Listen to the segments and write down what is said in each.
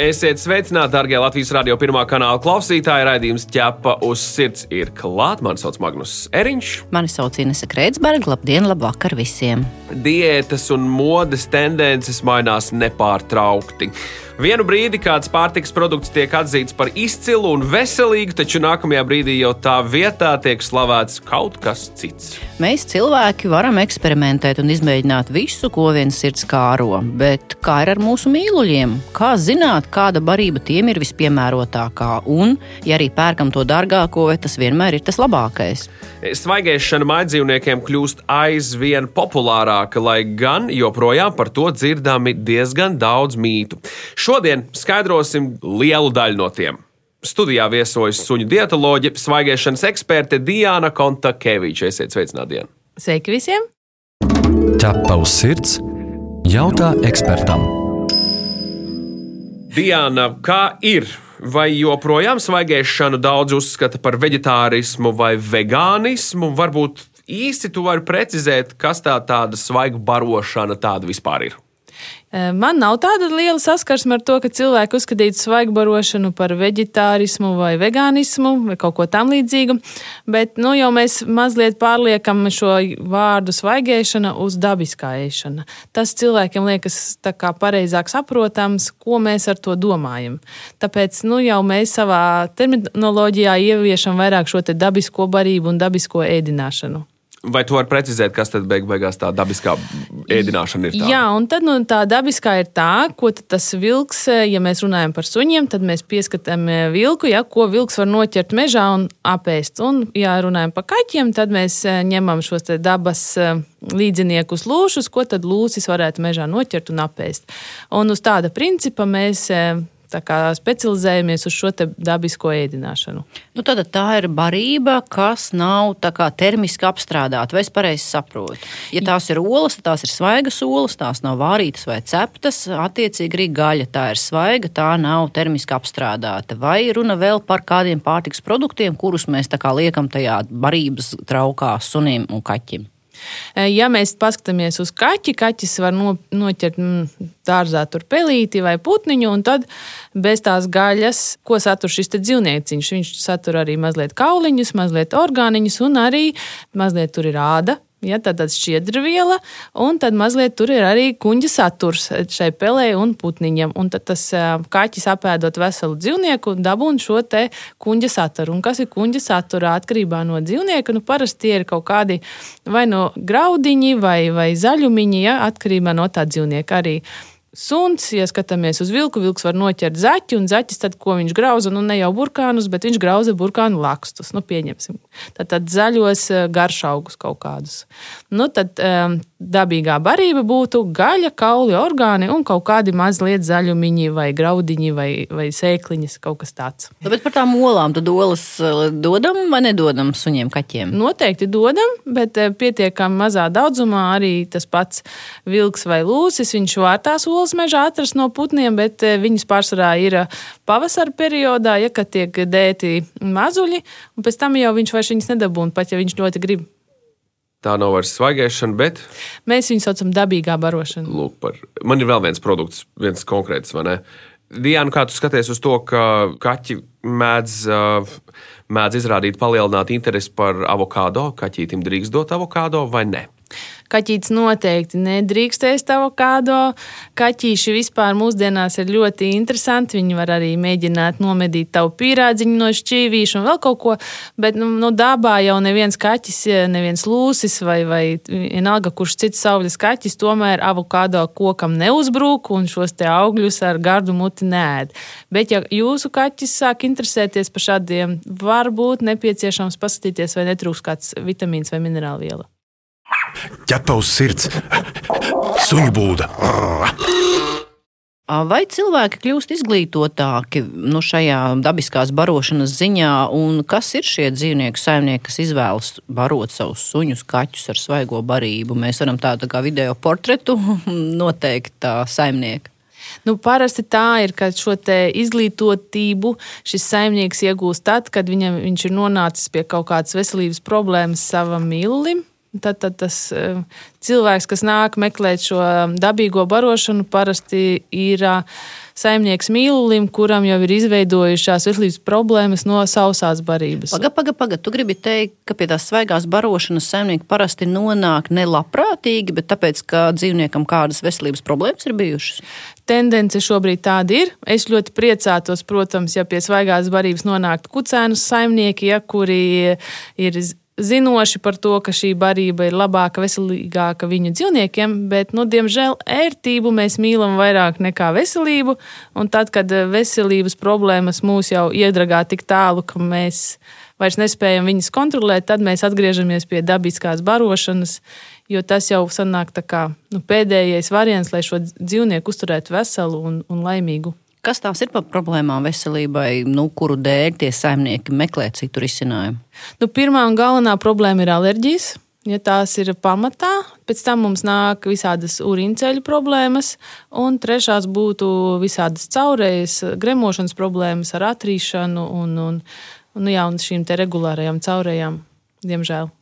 Esiet sveicināti, darbie Latvijas radio pirmā kanāla klausītāji. Raidījums ķepa uz sirds ir klāts. Mani sauc Magnus Eriņš. Mani sauc Inese Kreitsberga. Labdien, labvakar visiem! Diētas un modes tendences mainās nepārtraukti. Vienu brīdi kāds pārtiks produkts tiek atzīts par izcilu un veselīgu, taču nākamajā brīdī jau tā vietā tiek slavēts kaut kas cits. Mēs cilvēki varam eksperimentēt un izmēģināt visu, ko viens sirds kāro, bet kā ir ar mūsu mīluļiem? Kā zināt, kāda barība tiem ir vispiemērotākā? Un, ja arī pērkam to dārgāko, vai tas vienmēr ir tas labākais? Svaigēšana mājdzīvniekiem kļūst aizvien populārāka, lai gan joprojām par to dzirdami diezgan daudz mītu. Šodien skaidrosim lielu daļu no tiem. Studijā viesojas suņu dietoloģija, svaigēšanas eksperte Diana Kontakeviča. Esiet sveicināti, Diana! Sveiki visiem! Ķepa uz sirds jautā ekspertam. Diana, kā ir? Vai joprojām svaigēšanu daudz uzskata par vegetārismu vai vegānismu? Varbūt īsti tu vari precizēt, kas tā tāda svaigu barošana tāda vispār ir. Man nav tāda liela saskarsme ar to, ka cilvēki uzskatītu svaigu barošanu par vegetārismu vai vegānismu vai kaut ko tamlīdzīgu, bet nu, jau mēs mazliet pārliekam šo vārdu svaigēšana uz dabiskā ēšana. Tas cilvēkiem liekas pareizāk saprotams, ko mēs ar to domājam. Tāpēc nu, jau mēs savā terminoloģijā ieviešam vairāk šo dabisko barību un dabisko ēdināšanu. Vai tu vari precizēt, kas tad beig beigās tā dabiskā ēdināšana ir? Tāda? Jā, un tad nu, tā dabiskā ir tā, ko tas vilks, ja mēs runājam par suņiem, tad mēs pieskatām eh, vilku, ja, ko vilks var noķert mežā un apēst. Un, ja runājam par kaķiem, tad mēs eh, ņemam šos dabas eh, līdziniekus lūšus, ko tad lūsis varētu mežā noķert un apēst. Un uz tāda principa mēs specializējamies uz šo dabisko ēdināšanu. Nu, tad tā ir barība, kas nav termiski apstrādāta. Vai es pareizi saprotu? Ja tās ir olas, tad tās ir svaigas olas, tās nav vārītas vai ceptas. Attiecīgi arī gaļa tā ir svaiga, tā nav termiski apstrādāta. Vai runa vēl par kādiem pārtiks produktiem, kurus mēs liekam tajā barības traukā sunim un kaķim? Eh, ja mēs paskatāmies uz kaķi, kaķis var no, noķert mm, dārzā tur pelīti vai putniņu, un tad bez tās gaļas, ko satur šis dzīvnieciņš, viņš satur arī mazliet kauliņus, mazliet orgāniņus, un arī mazliet tur ir āda, Ja, tā tad šķiedra viela, un tad mazliet tur ir arī kuģa saturs šai pelē un putniņam. Un tad tas kaķis apēdot veselu dzīvnieku dabūna šo te kuģa saturu. Un kas ir kuģa satura atkarībā no dzīvnieka? Nu, parasti tie ir kaut kādi vai no graudiņi vai, vai zaļumiņi, ja, atkarībā no tā dzīvnieka arī. Suns, ja skatāmies uz vilku, vilks var noķert zaķi, un zaķis tad, ko viņš grauza, nu ne jau burkānus, bet viņš grauza burkānu lakstus. Nu, pieņemsim. Tad, tad zaļos eh, garšaugus kaut kādus. Nu, tad um, dabīgā barība būtu gaļa, kauli, orgāni un kaut kādi mazliet zaļumiņi vai graudiņi vai, vai sēkliņas, kaut kas tāds. Nu, bet par tām olām tad olas eh, dodam vai nedodam suņiem, kaķiem? Noteikti dodam, bet eh, pietiekami mazā daudzumā arī tas pats vilks vai lūsis, viņš vārtās olas olas mežā atrast no putniem, bet viņas pārsvarā ir pavasara periodā, ja kad tiek dēti mazuļi, un pēc tam jau viņš vairs viņas nedabūna, pat ja viņš ļoti grib. Tā nav vairs svaigēšana, bet. Mēs viņu saucam par dabīgā barošanu. Lūk, par... Man ir vēl viens produkts, viens konkrēts, vai ne? Diana, kā tu skaties uz to, ka kaķi mēdz, mēdz izrādīt palielinātu interesi par avokado? Kaķītim drīkst dot avokado vai ne? Kaķītis noteikti nedrīkst ēst avokado. Kaķīši vispār mūsdienās ir ļoti interesanti. Viņi var arī mēģināt nomedīt tavu pīrādziņu no šķīvīša un vēl kaut ko. Bet nu, nu, dabā jau neviens kaķis, neviens lūsis vai, vai vienalga, kurš cits saules kaķis, tomēr avokado kokam neuzbrūk un šos te augļus ar gardu muti nēd. Bet ja jūsu kaķis sāk interesēties par šādiem, varbūt nepieciešams paskatīties, vai netrūks kāds vitamīns vai minerālviela ķepa uz sirds, suņu būda. Vai cilvēki kļūst izglītotāki nu, šajā dabiskās barošanas ziņā, un kas ir šie dzīvnieku saimnieki, kas izvēlas barot savus suņus, kaķus ar svaigo barību? Mēs varam tādu tā kā video portretu noteikt tā saimnieka. Nu, parasti tā ir, ka šo izglītotību šis saimnieks iegūst tad, kad viņam, viņš ir nonācis pie kaut kādas veselības problēmas savam mīlulim. Tad, tad tas eh, cilvēks, kas nāk meklēt šo um, dabīgo barošanu, parasti ir uh, saimnieks mīlulim, kuram jau ir izveidojušās veselības problēmas no sausās barības. Pagaid, pagaid, pagaid. Tu gribi teikt, ka pie tās svaigās barošanas saimnieki parasti nonāk nelabprātīgi, bet tāpēc, ka dzīvniekam kādas veselības problēmas ir bijušas? Tendence šobrīd tāda ir. Es ļoti priecātos, protams, ja pie svaigās barības nonāktu kucēnu saimnieki, ja, kuri ir zinoši par to, ka šī barība ir labāka, veselīgāka viņu dzīvniekiem, bet, nu, diemžēl, ērtību mēs mīlam vairāk nekā veselību. Un tad, kad veselības problēmas mūs jau iedragā tik tālu, ka mēs vairs nespējam viņas kontrolēt, tad mēs atgriežamies pie dabiskās barošanas, jo tas jau sanāk kā, nu, pēdējais variants, lai šo dzīvnieku uzturētu veselu un, un laimīgu. Kas tās ir par problēmām veselībai, nu, kuru dēļ tie saimnieki meklē citu risinājumu? Nu, pirmā un galvenā problēma ir alerģijas. Ja tās ir pamatā, pēc tam mums nāk visādas urīnceļu problēmas, un trešās būtu visādas caurējas, gremošanas problēmas ar atrīšanu un, un, un, jā, un šīm regulārajām caurējām, diemžēl.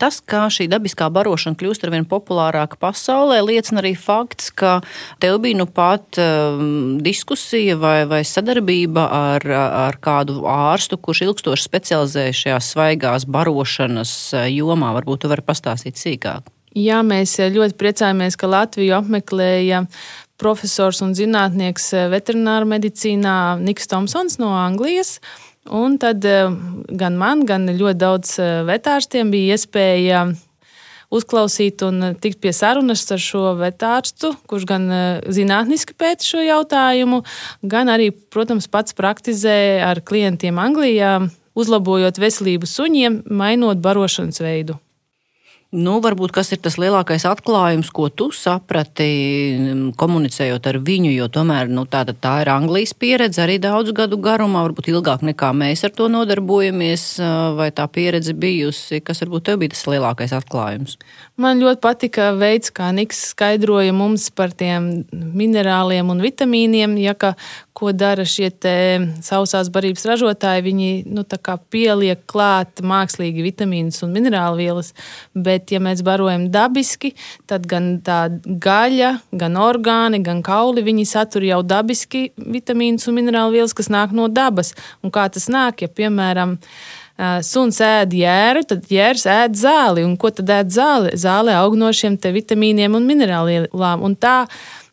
Tas, ka šī dabiskā barošana kļūst ar vien populārāka pasaulē, liecina arī fakts, ka tev bija nu pat um, diskusija vai, vai sadarbība ar, ar kādu ārstu, kurš ilgstoši specializējas šajā svaigās barošanas uh, jomā. Varbūt tu vari pastāstīt sīkāk. Jā, mēs ļoti priecājamies, ka Latviju apmeklēja profesors un zinātnieks veterināra medicīnā Niks Tomsons no Anglijas. Un tad eh, gan man, gan ļoti daudz eh, vetārstiem bija iespēja uzklausīt un tikt pie sarunas ar šo vetārstu, kurš gan eh, zinātniski pēta šo jautājumu, gan arī, protams, pats praktizē ar klientiem Anglijā, uzlabojot veselību suņiem, mainot barošanas veidu. Nu, varbūt kas ir tas lielākais atklājums, ko tu saprati, komunicējot ar viņu, jo tomēr nu, tā, tā ir Anglijas pieredze arī daudzu gadu garumā, varbūt ilgāk nekā mēs ar to nodarbojamies, vai tā pieredze bijusi, kas varbūt tev bija tas lielākais atklājums? Man ļoti patika veids, kā Niks skaidroja mums par tiem minerāliem un vitamīniem, ja ka ko dara šie sausās barības ražotāji. Viņi nu, pieliek klāt mākslīgi vitamīnus un minerālu vielas, bet, ja mēs barojam dabiski, tad gan tā gaļa, gan orgāni, gan kauli, satur jau dabiski vitamīnus un minerālu vielas, kas nāk no dabas. Un kā tas nāk, ja piemēram, suns ēd jēru, tad jērs ēd zāli. Un ko tad ēd zāli? Zāle aug no šiem vitamīniem un minerāliem. Un tā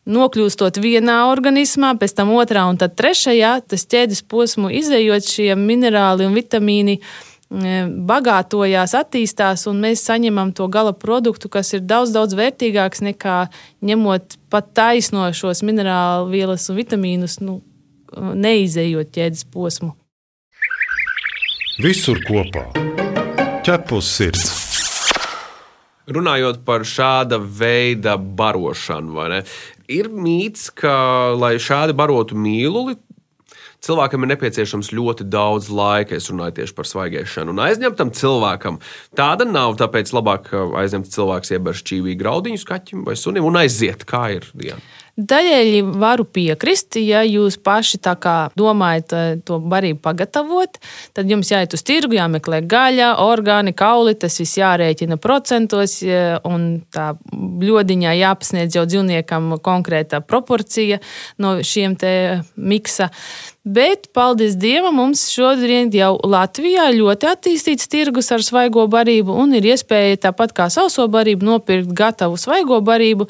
nokļūstot vienā organismā, pēc tam otrā un tad trešajā, tas ķēdes posmu izējot šie minerāli un vitamīni bagātojās, attīstās, un mēs saņemam to gala produktu, kas ir daudz, daudz vērtīgāks nekā ņemot pat taisno šos minerālu vielas un vitamīnus, nu, neizējot ķēdes posmu. Visur kopā - ķepus sirds. Runājot par šāda veida barošanu, ir mīts, ka, lai šādi barotu mīluli, cilvēkam ir nepieciešams ļoti daudz laika. Es runāju tieši par svaigēšanu. Un aizņemtam cilvēkam tāda nav. Tāpēc labāk aizņemt cilvēku ieberš čīvī graudiņu, kaķim vai sunim un aiziet, kā ir diena. Daļēji varu piekrist, ja jūs paši domājat eh, to barību pagatavot, tad jums jāiet uz tirgu, jāmeklē gaļa, orgāni, kauli, tas viss jārēķina procentos, un tā bļodiņā jāpasniedz jau dzīvniekam konkrēta proporcija no šiem te miksa. Bet, paldies Dievam, mums šodien jau Latvijā ļoti attīstīts tirgus ar svaigo barību, un ir iespēja tāpat kā sauso barību nopirkt gatavu svaigo barību.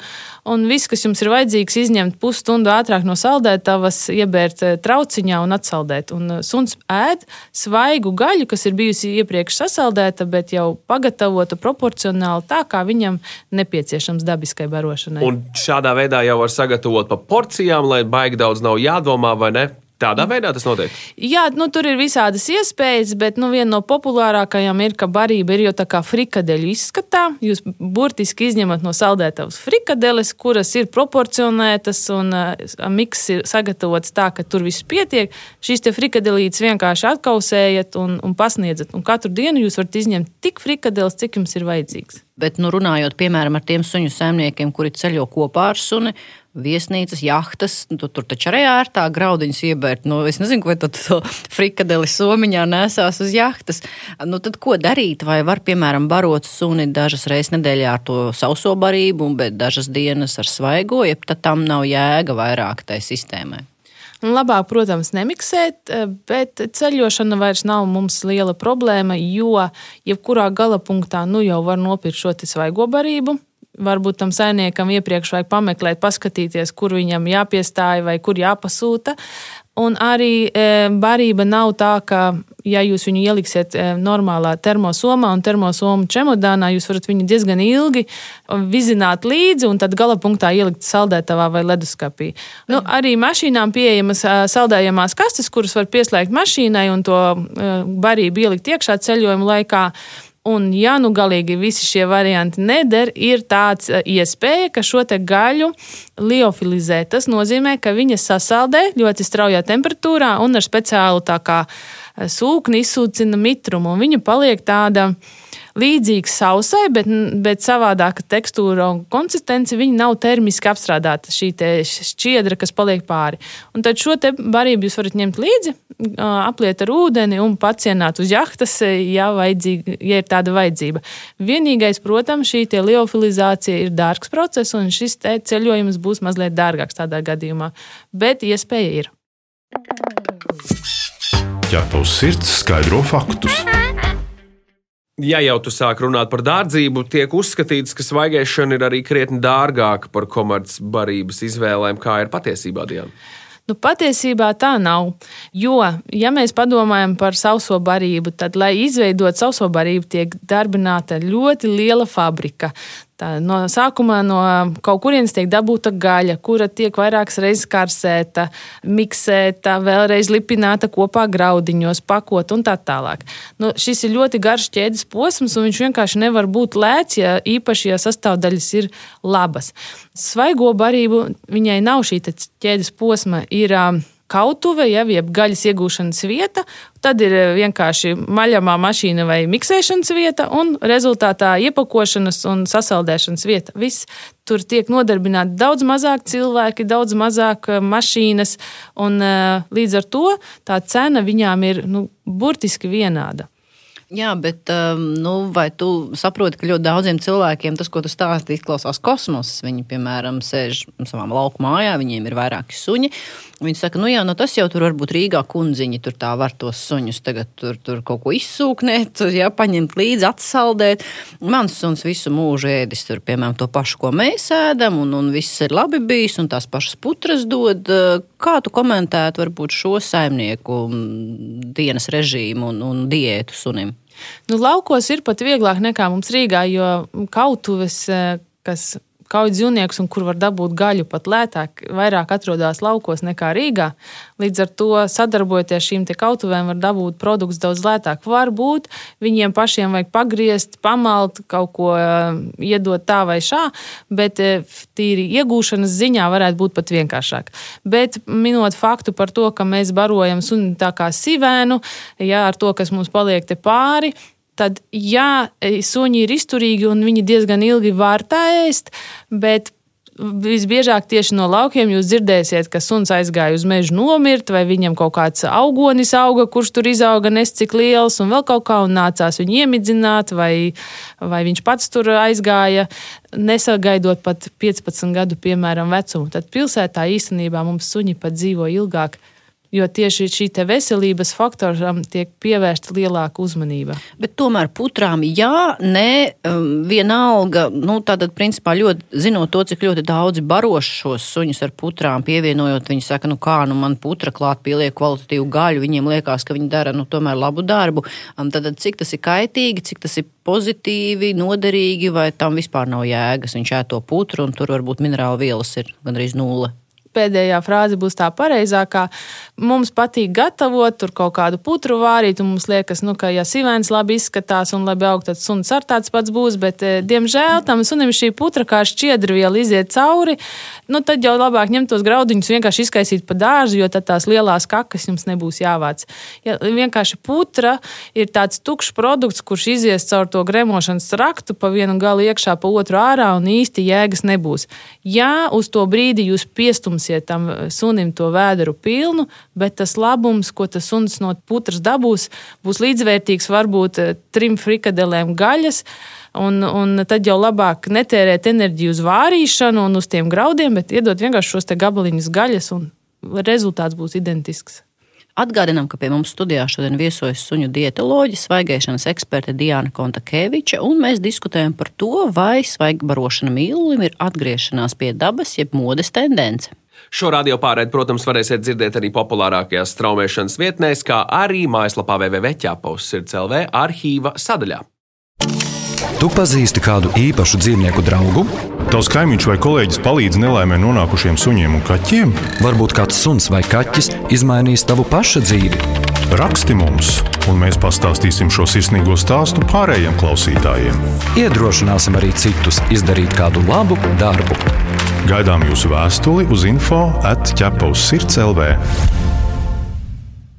Un viss, kas jums ir vajadzīgs, izņemt pusstundu ātrāk no saldētavas, iebērt eh, trauciņā un atsaldēt. Un eh, suns ēd svaigu gaļu, kas ir bijusi iepriekš sasaldēta, bet jau pagatavota proporcionāli tā, kā viņam nepieciešams dabiskai barošanai. Un šādā veidā jau var sagatavot pa porcijām, lai baigi daudz nav jādomā, vai ne? Tādā veidā tas notiek. Jā, nu, tur ir visādas iespējas, bet nu, viena no populārākajām ir, ka barība ir jau tā kā frikadeļu izskatā. Jūs burtiski izņemat no saldētavas frikadeles, kuras ir proporcionētas un uh, miks ir sagatavots tā, ka tur viss pietiek. Šīs frikadelītes vienkārši atkausējat un, un pasniedzat. Un katru dienu jūs varat izņemt tik frikadeles, cik jums ir vajadzīgs. Bet, nu, runājot piemēram ar tiem suņu saimniekiem, kuri ceļo kopā ar suni, viesnīcas, jahtas, nu, tu, tur taču arī ērtāk graudiņus iebērt. Nu, es nezinu, vai tad frikadeli somiņā nesās uz jahtas. Nu, tad ko darīt? Vai var, piemēram, barot suni dažas reizes nedēļā ar to sauso barību, bet dažas dienas ar svaigo, ja tad tam nav jēga vairāk tai sistēmai? Labāk, protams, nemiksēt, eh, bet ceļošana vairs nav mums liela problēma, jo jebkurā gala punktā nu jau var nopirkt šo svaigo barību. Varbūt tam saimniekam iepriekš vajag pameklēt, paskatīties, kur viņam jāpiestāj vai kur jāpasūta. Un arī e, barība nav tā, ka, ja jūs viņu ieliksiet e, normālā termosomā un termosomu čemodānā, jūs varat viņu diezgan ilgi vizināt līdzi un tad gala punktā ielikt saldētavā vai leduskapī. Nu, arī mašīnām pieejamas e, saldējamās kastes, kuras var pieslēgt mašīnai un to barību ielikt iekšā ceļojuma laikā. Un, ja nu galīgi visi šie varianti neder, ir tāds eh, iespēja, ka šo gaļu liofilizē. Tas nozīmē, ka viņa sasaldē ļoti straujā temperatūrā un ar speciālu kā eh, sūkni izsūcina mitrumu, viņa paliek tāda līdzīgs sausai, bet, bet savādāka tekstūra un konsistence. Viņa nav termiski apstrādāta, šī šķiedra, kas paliek pāri. Un tad šo barību jūs varat ņemt līdzi, apliet ar ūdeni un pacienāt uz jahtas, ja, ja ir tāda vajadzība. Vienīgais, protams, šī liofilizācija ir dārgs process, un šis ceļojums būs mazliet dārgāks tādā gadījumā, bet iespēja ir. Ja tavs sirds skaidro faktus ja jau tu sāk runāt par dārdzību, tiek uzskatīts, ka svaigēšana ir arī krietni dārgāka par komercbarības izvēlēm, kā ir patiesībā Diana. Nu, patiesībā tā nav. Jo, ja mēs padomājam par sauso barību, tad, lai izveidotu sauso barību, tiek darbināta ļoti liela fabrika. Tā, no sākumā no kaut kurienes tiek dabūta gaļa, kura tiek vairākas reizes karsēta, miksēta, vēlreiz lipināta kopā graudiņos, pakot un tā tālāk. Nu, šis ir ļoti garš ķēdes posms, un viņš vienkārši nevar būt lēts, ja īpaši ja sastāvdaļas ir labas. Svaigo barību viņai nav šī ķēdes posma. Ir, kautuve, ja, jeb gaļas iegūšanas vieta, tad ir eh, vienkārši maļamā mašīna vai miksēšanas vieta, un rezultātā iepakošanas un sasaldēšanas vieta. Viss tur tiek nodarbināti daudz mazāk cilvēki, daudz mazāk eh, mašīnas, un eh, līdz ar to tā cena viņām ir nu, burtiski vienāda. Jā, bet um, nu, vai tu saproti, ka ļoti daudziem cilvēkiem tas, ko tu stāsti, izklausās kosmoss. Viņi, piemēram, sēž savā lauku mājā, viņiem ir vairāki suņi. Viņi saka, nu jā, nu tas jau tur var būt Rīgā kundziņi, tur tā var tos suņus tagad tur, tur kaut ko izsūknēt, jā, paņemt līdzi, atsaldēt. Mans suns visu mūžu ēdis tur, piemēram, to pašu, ko mēs ēdam, un, un viss ir labi bijis, un tās pašas putras dod. Kā tu komentētu varbūt šo saimnieku dienas režīmu un, un diētu sunim? Nu, laukos ir pat vieglāk nekā mums Rīgā, jo kautuves, eh, kas kauj dzīvniekus un kur var dabūt gaļu pat lētāk, vairāk atrodas laukos nekā Rīgā. Līdz ar to sadarbojoties šīm kautuvēm, var dabūt produktus daudz lētāk. Varbūt viņiem pašiem vajag pagriezt, pamalt, kaut ko eh, iedot tā vai šā, bet eh, tīri iegūšanas ziņā varētu būt pat vienkāršāk. Bet minot faktu par to, ka mēs barojam suni tā kā sivēnu, jā, ar to, kas mums paliek te pāri, tad jā, suņi ir izturīgi un viņi diezgan ilgi var tā ēst, bet visbiežāk tieši no laukiem jūs dzirdēsiet, ka suns aizgāja uz mežu nomirt, vai viņam kaut kāds augonis auga, kurš tur izauga nes cik liels, un vēl kaut kā, un nācās viņu iemidzināt, vai, vai viņš pats tur aizgāja, nesagaidot pat 15 gadu, piemēram, vecumu. Tad pilsētā īstenībā mums suņi pat dzīvo ilgāk jo tieši šī veselības faktoram tiek pievērsta lielāka uzmanība. Bet tomēr putrām jā, nē, um, vienalga, nu, tātad, principā, ļoti, zinot to, cik ļoti daudzi baroši šos suņus ar putrām, pievienojot, viņi saka, nu kā, nu man putra klāt pieliek kvalitatīvu gaļu, viņiem liekas, ka viņi dara, nu, tomēr labu darbu. Um, tad, cik tas ir kaitīgi, cik tas ir pozitīvi, noderīgi, vai tam vispār nav jēgas. Viņš ēd to putru, un tur varbūt minerālu vielas ir gandrīz nulle. Pēdējā frāze būs tā pareizākā. Mums patīk gatavot, tur kaut kādu putru vārīt, un mums liekas, nu, ka, ja sīvēns labi izskatās un labi aug, tad suns ar tāds pats būs. Bet, eh, diemžēl, tam sunim šī putra kā šķiedrviela iziet cauri, nu, tad jau labāk ņemt tos graudiņus, vienkārši izkaisīt pa dārzu, jo tad tās lielās kakas jums nebūs jāvāc. Ja vienkārši putra ir tāds tukšs produkts, kurš izies caur to gremošanas traktu, pa vienu galu iekšā, pa otru ārā, un īsti jēgas nebūs. Ja uz to brīdi jūs piestumsiet tam sunim to vēderu pilnu, bet tas labums, ko tas suns no putras dabūs, būs līdzvērtīgs varbūt eh, trim frikadelēm gaļas. Un, un tad jau labāk netērēt enerģiju uz vārīšanu un uz tiem graudiem, bet iedot vienkārši šos gabaliņus gaļas, un rezultāts būs identisks. Atgādinām, ka pie mums studijā šodien viesojas suņu dietoloģija, svaigēšanas eksperte Diana Kontakeviča, un mēs diskutējam par to, vai svaigbarošana mīlulim ir atgriešanās pie dabas, jeb modes tendence. Šo radio pārēdi, protams, varēsiet dzirdēt arī populārākajās straumēšanas vietnēs, kā arī mājaslapā www.ķēpaus sirds LV arhīva sadaļā. Tu pazīsti kādu īpašu dzīvnieku draugu? Tavs kaimiņš vai kolēģis palīdz nelaimē nonākušiem suņiem un kaķiem? Varbūt kāds suns vai kaķis izmainīs tavu pašu dzīvi. Raksti mums, un mēs pastāstīsim šo sirsnīgo stāstu pārējiem klausītājiem. Iedrošināsim arī citus izdarīt kādu labu darbu. Gaidām jūsu vēstuli uz info atķepa uz sirds LV.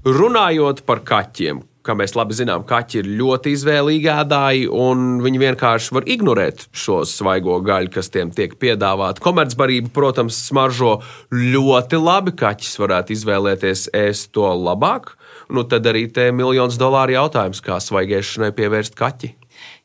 Runājot par kaķiem, kā mēs labi zinām, kaķi ir ļoti izvēlīgi ēdāji, un viņi vienkārši var ignorēt šo svaigo gaļu, kas tiem tiek piedāvāta. Komercbarība, protams, smaržo ļoti labi. Kaķis varētu izvēlēties ēst to labāk. Nu, tad arī te miljonus dolāru jautājums, kā svaigēšanai pievērst kaķi.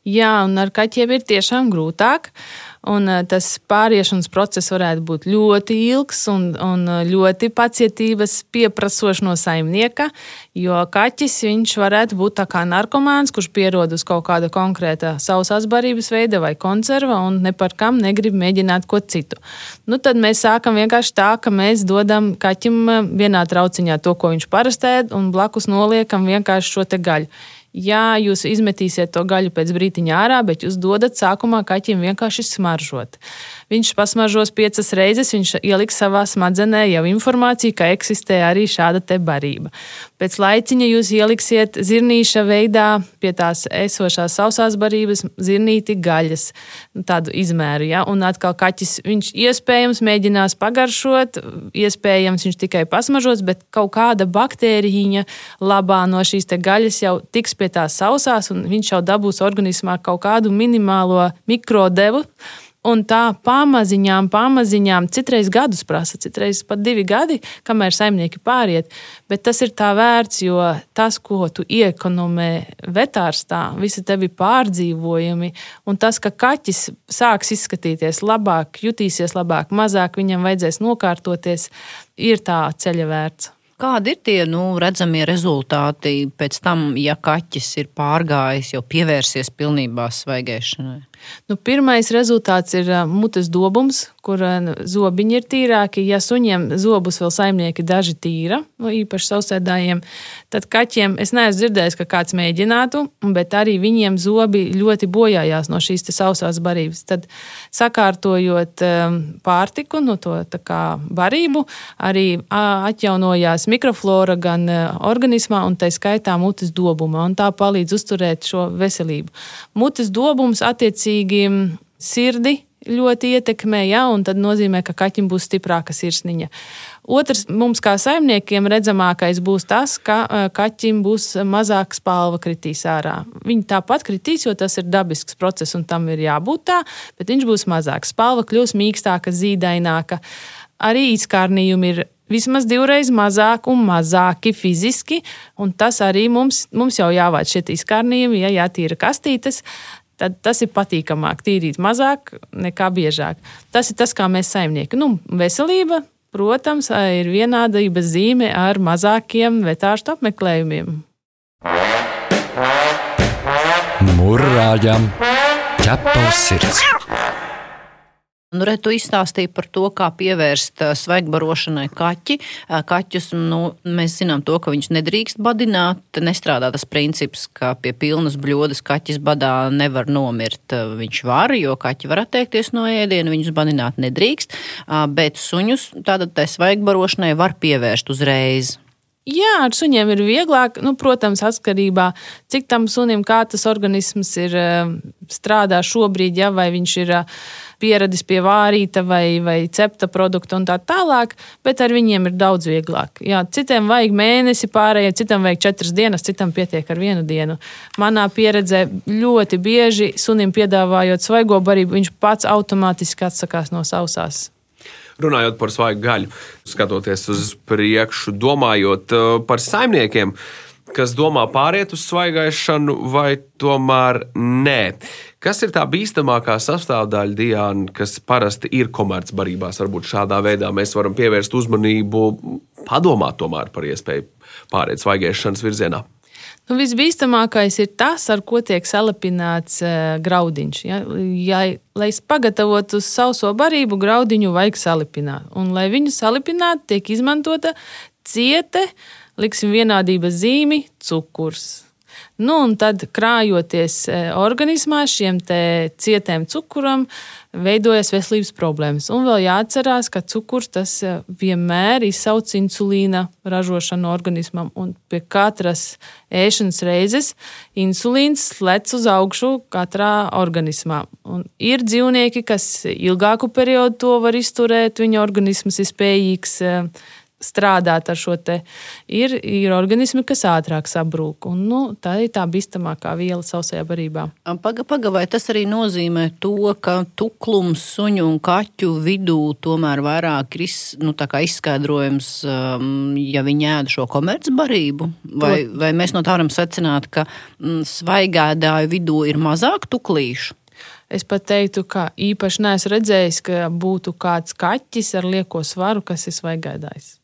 Jā, un ar kaķiem ir tiešām grūtāk. Uh, Un eh, tas pāriešanas process varētu būt ļoti ilgs un, un eh, ļoti pacietības pieprasošs no saimnieka, jo kaķis viņš varētu būt kā narkomāns, kurš pierod uz kaut kāda konkrēta sausās barības veida vai konserva un ne par kam negrib mēģināt ko citu. Nu, tad mēs sākam vienkārši tā, ka mēs dodam kaķim eh, vienā trauciņā to, ko viņš parasti ēd, un blakus noliekam vienkārši šo te gaļu. Jā, jūs izmetīsiet to gaļu pēc brīdiņa ārā, bet jūs dodat sākumā kaķim vienkārši smaržot. Viņš pasmažos piecas reizes, viņš ieliks savā smadzenē jau informāciju, ka eksistē arī šāda te barība. Pēc laiciņa jūs ieliksiet zirnīša veidā pie tās esošās sausās barības zirnīti gaļas, tādu izmēru. Ja? Un atkal kaķis, viņš iespējams mēģinās pagaršot, iespējams viņš tikai pasmažos, bet kaut kāda baktērija labā no šīs gaļas jau tiks pie tās sausās, un viņš jau dabūs organismā kaut kādu minimālo mikrodevu Un tā pamaziņām, pamaziņām, citreiz gadus prasa, citreiz pat divi gadi, kamēr saimnieki pāriet. Bet tas ir tā vērts, jo tas, ko tu iekonomē vetārstā, visi tevi pārdzīvojumi, un tas, ka kaķis sāks izskatīties labāk, jutīsies labāk, mazāk viņam vajadzēs nokārtoties, ir tā ceļa vērts. Kādi ir tie nu, redzamie rezultāti pēc tam, ja kaķis ir pārgājis, jau pievērsies pilnībā svaigēšanai? Nu, pirmais rezultāts ir mutes dobums, kur zobiņi ir tīrāki. Ja suņiem zobus vēl saimnieki daži tīra, no īpaši sausēdājiem, tad kaķiem es neesmu dzirdējis, ka kāds mēģinātu, bet arī viņiem zobi ļoti bojājās no šīs sausās barības. Tad sakārtojot pārtiku, nu, to barību, arī atjaunojās mikroflora gan organismā, un tā skaitā mutes dobumā, un tā palīdz uzturēt šo veselību. Mutes dobums attiecīgi attiecīgi sirdi ļoti ietekmē, ja, un tad nozīmē, ka kaķim būs stiprāka sirsniņa. Otrs mums, kā saimniekiem, redzamākais būs tas, ka kaķim būs mazāk spalva kritīs ārā. Viņi tāpat kritīs, jo tas ir dabisks process un tam ir jābūt tā, bet viņš būs mazāk. Spalva kļūs mīkstāka, zīdaināka. Arī izkārnījumi ir vismaz divreiz mazāk un mazāki fiziski, un tas arī mums, mums jau jāvāc šie izkārnījumi, ja jātīra kastītes tad tas ir patīkamāk. Tīrīt mazāk nekā biežāk. Tas ir tas, kā mēs saimnieki. Nu, veselība, protams, ir vienādības zīme ar mazākiem vetārstu apmeklējumiem. Murrājam, ķepa uz sirds! Nu, re, tu izstāstīji par to, kā pievērst uh, svaigbarošanai kaķi. Uh, kaķus nu, mēs zinām, to, ka viņus nedrīkst badināt. Nestrādā tas princips, ka pie pilnas bļodas kaķis badā nevar nomirt. Uh, viņš var, jo kaķi var atteikties no ēdiena, viņus badināt nedrīkst. Bet suņus tātad tai svaigbarošanai var pievērst uzreiz. Jā, ar suņiem ir vieglāk. Nu, protams, atkarībā no tā, cik tam sunim kā tas organisms ir strādā šobrīd, ja vai viņš ir pieradis pie vārīta vai, vai cepta produkta un tā tālāk, bet ar viņiem ir daudz vieglāk. Jā, citiem vajag mēnesi, pārējiem citam vajag četras dienas, citam pietiek ar vienu dienu. Manā pieredzē ļoti bieži sunim piedāvājot svaigo barību, viņš pats automātiski atsakās no sausās runājot par svaigu gaļu, skatoties uz priekšu, domājot uh, par saimniekiem, kas domā pāriet uz svaigaišanu, vai tomēr nē. Kas ir tā bīstamākā sastāvdaļa, Diana, kas parasti ir komercbarībās? Varbūt šādā veidā mēs varam pievērst uzmanību, padomāt par iespēju pāriet svaigaišanas virzienā. Nu, visbīstamākais ir tas, ar ko tiek salapināts uh, graudiņš. Ja? Ja, lai pagatavotu sauso barību, graudiņu vajag salipināt. Un, lai viņu salipinātu, tiek izmantota ciete, liksim, vienādības zīme, cukurs. Nu, un tad, krājoties e, organismā šiem cietiem cukuram, veidojas veselības problēmas. Un vēl jāatcerās, ka cukurs tas e, vienmēr izsauc insulīna ražošanu organismam. Un pie katras ēšanas reizes insulīns lec uz augšu katrā organismā. Un ir dzīvnieki, kas ilgāku periodu to var izturēt, viņa organisms ir spējīgs e, strādāt ar šo te, ir, ir organismi, kas ātrāk sabrūk. Un, nu, tā ir tā bīstamākā viela sausajā barībā. Paga, paga, vai tas arī nozīmē to, ka tuklums suņu un kaķu vidū tomēr vairāk ir nu, izskaidrojums, um, ja viņi ēd šo komercbarību? Vai, vai mēs no tā varam secināt, ka mm, svaigādāju vidū ir mazāk tuklīšu? Es pat teiktu, ka īpaši neesmu redzējis, ka būtu kāds kaķis ar lieko svaru, kas ir svaigādājis.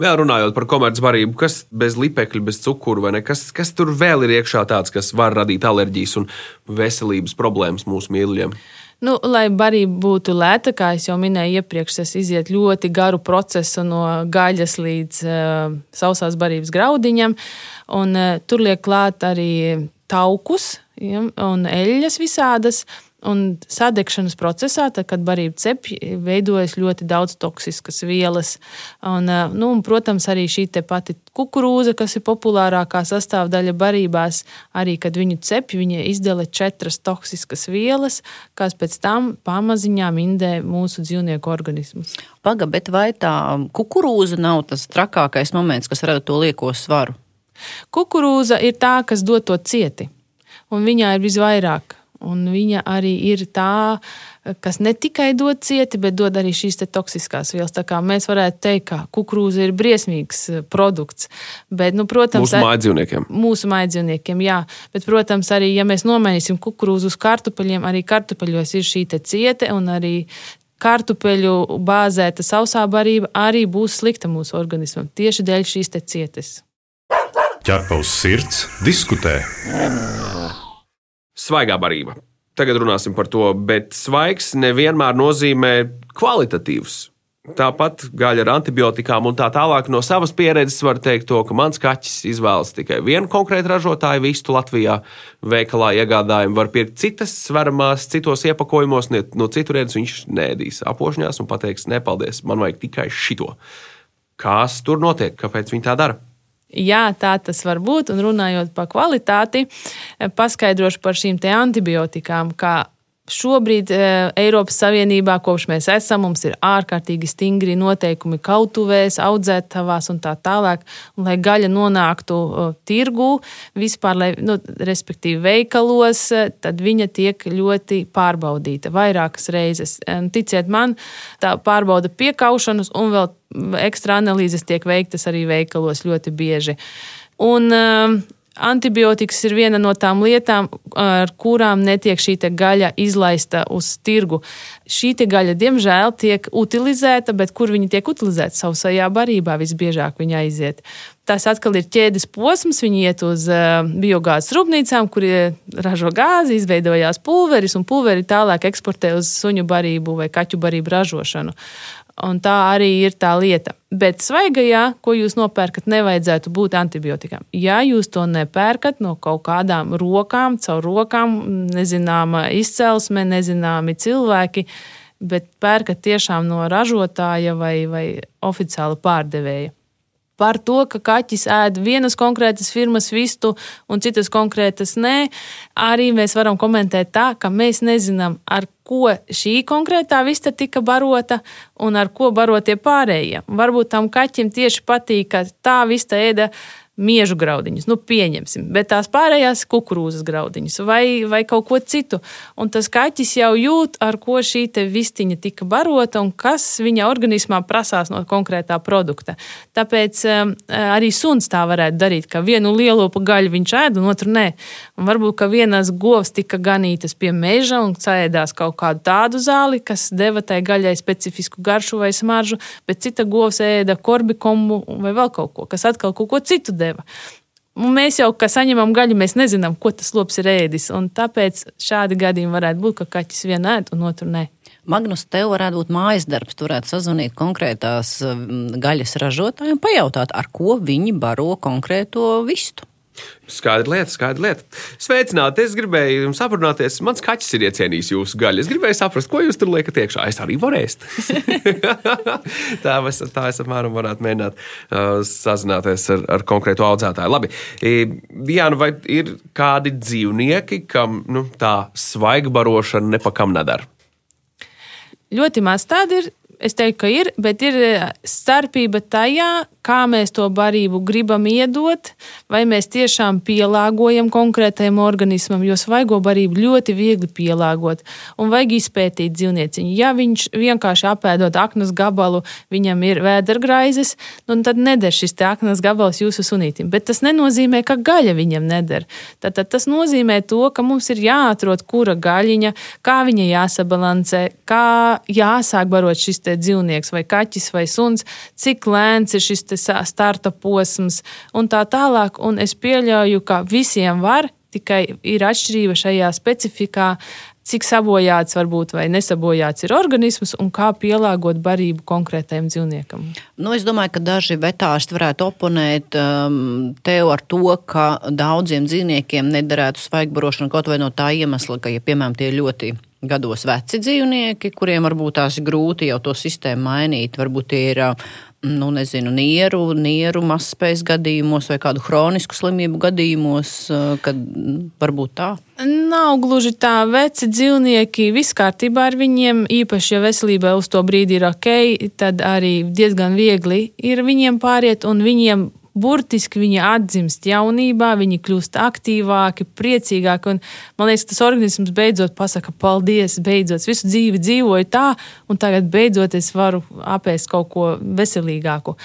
Vēl runājot par komercbarību, kas bez lipekļa, bez cukuru vai ne, kas, kas tur vēl ir iekšā tāds, kas var radīt alerģijas un veselības problēmas mūsu mīļajiem? Nu, lai barība būtu lēta, kā jau minēju iepriekš, tas iziet ļoti garu procesu no gaļas līdz uh, sausās barības graudiņam. Un, uh, tur liek klāt arī taukus ja, un eļļas visādas. Un sadegšanas procesā, tad, kad barība cepj, veidojas ļoti daudz toksiskas vielas. Un, nu, un, protams, arī šī pati kukurūza, kas ir populārākā sastāvdaļa barībās, arī kad viņu cepj, viņa izdala četras toksiskas vielas, kas pēc tam pamaziņām indē mūsu dzīvnieku organismus. Paga, bet vai tā kukurūza nav tas trakākais moments, kas rada to lieko svaru? Kukurūza ir tā, kas dod to cieti, un viņā ir visvairāk Un viņa arī ir tā, kas ne tikai dod cieti, bet dod arī šīs toksiskās vielas. Tā kā mēs varētu teikt, ka kukurūza ir briesmīgs eh, produkts. Bet, nu, protams, mūsu mājdzīvniekiem. Mūsu mājdzīvniekiem, jā. Bet, protams, arī, ja mēs nomainīsim kukurūzu uz kartupeļiem, arī kartupeļos ir šī ciete un arī kartupeļu bāzēta sausā barība arī būs slikta mūsu organismam tieši dēļ šīs cietes. Ķerpa uz sirds, diskutē svaigā barība. Tagad runāsim par to, bet svaigs nevienmēr nozīmē kvalitatīvs. Tāpat gaļa ar antibiotikām un tā tālāk. No savas pieredzes var teikt, to, ka mans kaķis izvēlas tikai vienu konkrētu ražotāju vistu Latvijā. Veikalā iegādājumu var pirkt citas sveramās, citos iepakojumos, no citurienes viņš nēdīs apošņās un pateiks, nepaldies, man vajag tikai šito. Kas tur notiek? Kāpēc viņi tā dara? Jā, tā tas var būt. Un runājot par kvalitāti, paskaidrošu par šīm antibiotikām, kā Šobrīd e, Eiropas Savienībā, kopš mēs esam, mums ir ārkārtīgi stingri noteikumi kautuvēs, audzētavās un tā tālāk. Un, lai gaļa nonāktu e, tirgū, vispār, lai, nu, respektīvi, veikalos, e, tad viņa tiek ļoti pārbaudīta vairākas reizes. Ticiet man, tā pārbauda piekaušanas un vēl ekstra analīzes tiek veiktas arī veikalos ļoti bieži. Un, Antibiotikas ir viena no tām lietām, ar kurām netiek šī gaļa izlaista uz tirgu. Šī gaļa, diemžēl, tiek utilizēta, bet kur viņa tiek utilizēta? Sausajā barībā visbiežāk viņa aiziet. Tas atkal ir ķēdes posms. Viņi iet uz uh, biogāzes rūpnīcām, kur ražo gāzi, izveidojās pulveris, un pulveri tālāk eksportē uz suņu barību vai kaķu barību ražošanu. Un tā arī ir tā lieta. Bet svaigajā, ko jūs nopērkat, nevajadzētu būt antibiotikām. Ja jūs to nepērkat no kaut kādām rokām, caur rokām, nezināma izcelsme, nezināmi cilvēki, bet pērkat tiešām no ražotāja vai, vai oficiāla pārdevēja par to, ka kaķis ēd vienas konkrētas firmas vistu un citas konkrētas nē, arī mēs varam komentēt tā, ka mēs nezinām, ar ko šī konkrētā vista tika barota un ar ko barotie pārējie. Varbūt tam kaķim tieši patīk, ka tā vista ēda miežu graudiņus, nu, pieņemsim, bet tās pārējās kukurūzas graudiņus vai, vai kaut ko citu. Un tas kaķis jau jūt, ar ko šī vistiņa tika barota un kas viņa organismā prasās no konkrētā produkta. Tāpēc um, arī suns tā varētu darīt, ka vienu lielopu gaļu viņš ēd un otru nē. Un varbūt, ka vienas govs tika ganītas pie meža un sēdās kaut kādu tādu zāli, kas deva tai gaļai specifisku garšu vai smaržu, bet cita govs ēda korbikomu vai vēl kaut ko, kas atkal kaut ko citu deva. Un mēs jau, kad saņemam gaļu, mēs nezinām, ko tas lops ir ēdis. Tāpēc šādi gadījumi varētu būt, ka kaķis vienu ēd un otru nē. Magnus, tev varētu būt mājas darbs. Tu varētu sazvanīt konkrētās mm, gaļas ražotājiem, pajautāt, ar ko viņi baro konkrēto vistu. Skaidra lieta, skaidra lieta. Sveicināti! Es gribēju jums aprunāties. Mans kaķis ir iecienījis jūsu gaļu. Es gribēju saprast, ko jūs tur liekat iekšā. Es arī varu ēst. tā, es, tā es apmēram varētu mēģināt uh, sazināties ar, ar konkrētu audzētāju. Labi, Jā, nu vai ir kādi dzīvnieki, kam nu, tā svaiga barošana nepakam nedara? Ļoti maz tādu ir. Es teiktu, ka ir, bet ir starpība tajā, kā mēs to barību gribam iedot, vai mēs tiešām pielāgojam konkrētajam organismam, jo svaigo barību ļoti viegli pielāgot un vajag izpētīt dzīvnieciņu. Ja viņš vienkārši apēdot aknas gabalu, viņam ir vēdergraizes, nu, tad neder šis aknas gabals jūsu sunītim. Bet tas nenozīmē, ka gaļa viņam neder. Tad, tad tas nozīmē to, ka mums ir jāatrod, kura gaļiņa, kā viņa jāsabalansē, kā jāsāk barot šis dzīvnieks vai kaķis vai suns, cik lēns ir šis starta posms un tā tālāk. Un es pieļauju, ka visiem var, tikai ir atšķirība šajā specifikā, cik sabojāts varbūt vai nesabojāts ir organisms un kā pielāgot barību konkrētajam dzīvniekam. Nu, es domāju, ka daži vetārsti varētu oponēt um, tev ar to, ka daudziem dzīvniekiem nederētu svaigbarošana kaut vai no tā iemesla, ka, ja piemēram tie ļoti gados veci dzīvnieki, kuriem varbūt tās ir grūti jau to sistēmu mainīt, varbūt tie ir nu, nezinu, nieru, nieru mazspējas gadījumos vai kādu hronisku slimību gadījumos, kad varbūt tā? Nav gluži tā, veci dzīvnieki, viss kārtībā ar viņiem, īpaši, ja veselība uz to brīdi ir ok, tad arī diezgan viegli ir viņiem pāriet, un viņiem burtiski viņi atdzimst jaunībā, viņi kļūst aktīvāki, priecīgāki. Man liekas, tas organisms beidzot pasakā, paldies, beidzot, visu dzīvi dzīvoju tā, un tagad beidzot es varu apēst kaut ko veselīgāku.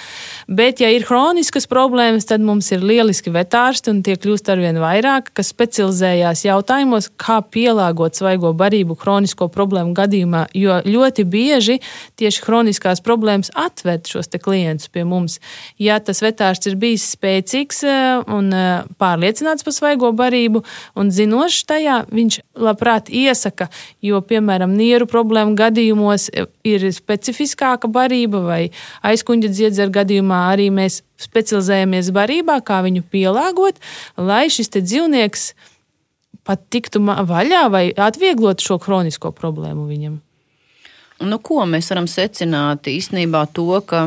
Bet, ja ir hroniskas problēmas, tad mums ir lieliski vetārsti, un tie kļūst arvien vairāk, kas specializējās jautājumos, kā pielāgot svaigo barību hronisko problēmu gadījumā, jo ļoti bieži tieši hroniskās problēmas atved šos klientus pie mums. Ja tas vetārsts ir bijis spēcīgs eh, un eh, pārliecināts par svaigo barību un zinošs tajā, viņš labprāt iesaka, jo, piemēram, nieru problēmu gadījumos ir specifiskāka barība vai aizkuņģa dziedzera gadījumā arī mēs specializējamies barībā, kā viņu pielāgot, lai šis dzīvnieks pat tiktu vaļā vai atvieglot šo kronisko problēmu viņam. Nu, ko mēs varam secināt īstenībā to, ka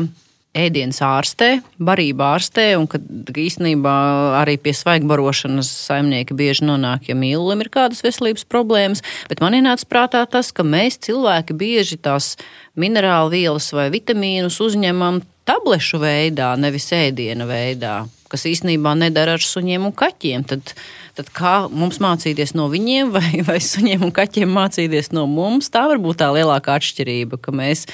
ēdienas ārstē, barība ārstē, un ka īstenībā arī pie svaigbarošanas saimnieki bieži nonāk, ja mīlulim ir kādas veselības problēmas. Bet man ienāca prātā tas, ka mēs cilvēki bieži tās minerālu vielas vai vitamīnus uzņemam tablešu veidā, nevis ēdiena veidā, kas īstenībā nedara ar suņiem un kaķiem. Tad, tad kā mums mācīties no viņiem, vai, vai suņiem un kaķiem mācīties no mums, tā var būt tā lielākā atšķirība, ka mēs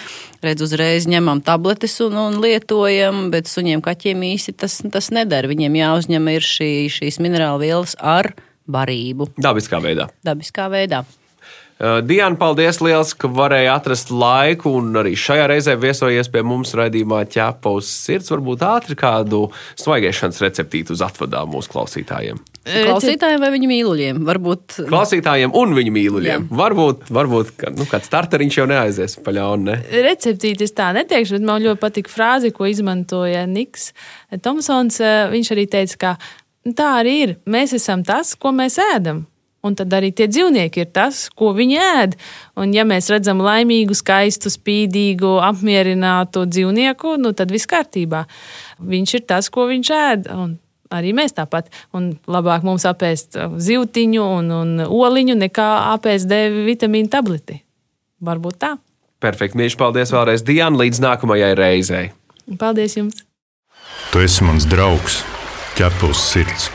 redz uzreiz ņemam tabletes un, un lietojam, bet suņiem kaķiem īsti tas, tas nedara. Viņiem jāuzņem ir šī, šīs minerālu vielas ar barību. Dabiskā veidā. Dabiskā veidā. Uh, Diana, paldies liels, ka varēja atrast laiku un arī šajā reizē viesojies pie mums raidījumā ķēpa uz sirds. Varbūt ātri kādu svaigēšanas receptītu uz atvadām mūsu klausītājiem. Klausītājiem vai viņu mīluļiem? Varbūt Klausītājiem un viņu mīluļiem. Varbūt, varbūt ka, nu, kāds starteriņš jau neaizies pa ļaunu. Ne? Receptīti es tā neteikšu, bet man ļoti patīk frāze, ko izmantoja Niks Tomsons. Viņš arī teica, ka "Nu, tā arī ir. Mēs esam tas, ko mēs ēdam. Un tad arī tie dzīvnieki ir tas, ko viņi ēd. Un, ja mēs redzam laimīgu, skaistu, spīdīgu, apmierinātu dzīvnieku, nu, tad viss kārtībā. Viņš ir tas, ko viņš ēd. Un arī mēs tāpat. Un labāk mums apēst zivtiņu un, un oliņu, nekā apēst D vitamīnu tableti. Varbūt tā. Perfekti, mīļš, paldies vēlreiz Diana, līdz nākamajai reizei. Paldies jums! Tu esi mans draugs, ķepus sirds.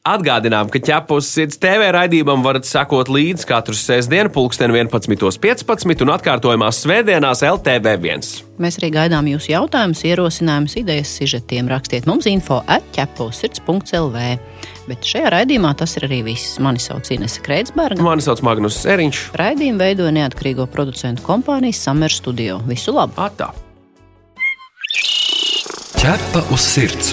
Atgādinām, ka ķepus sirds TV raidījumam varat sekot līdzi katru sestdienu, pulksten 11.15 un atkārtojumā svētdienās LTV1. Mēs arī gaidām jūsu jautājumus, ierosinājumus, idejas, sižetiem. Rakstiet mums info atķeposirds.lv. Bet šajā raidījumā tas ir arī viss. Mani sauc Inese Kreitsberga. Mani sauc Magnus Eriņš. Raidījumu veidoja neatkarīgo producentu kompānija Summer Studio. Visu labu! Atā! Ķepa uz sirds!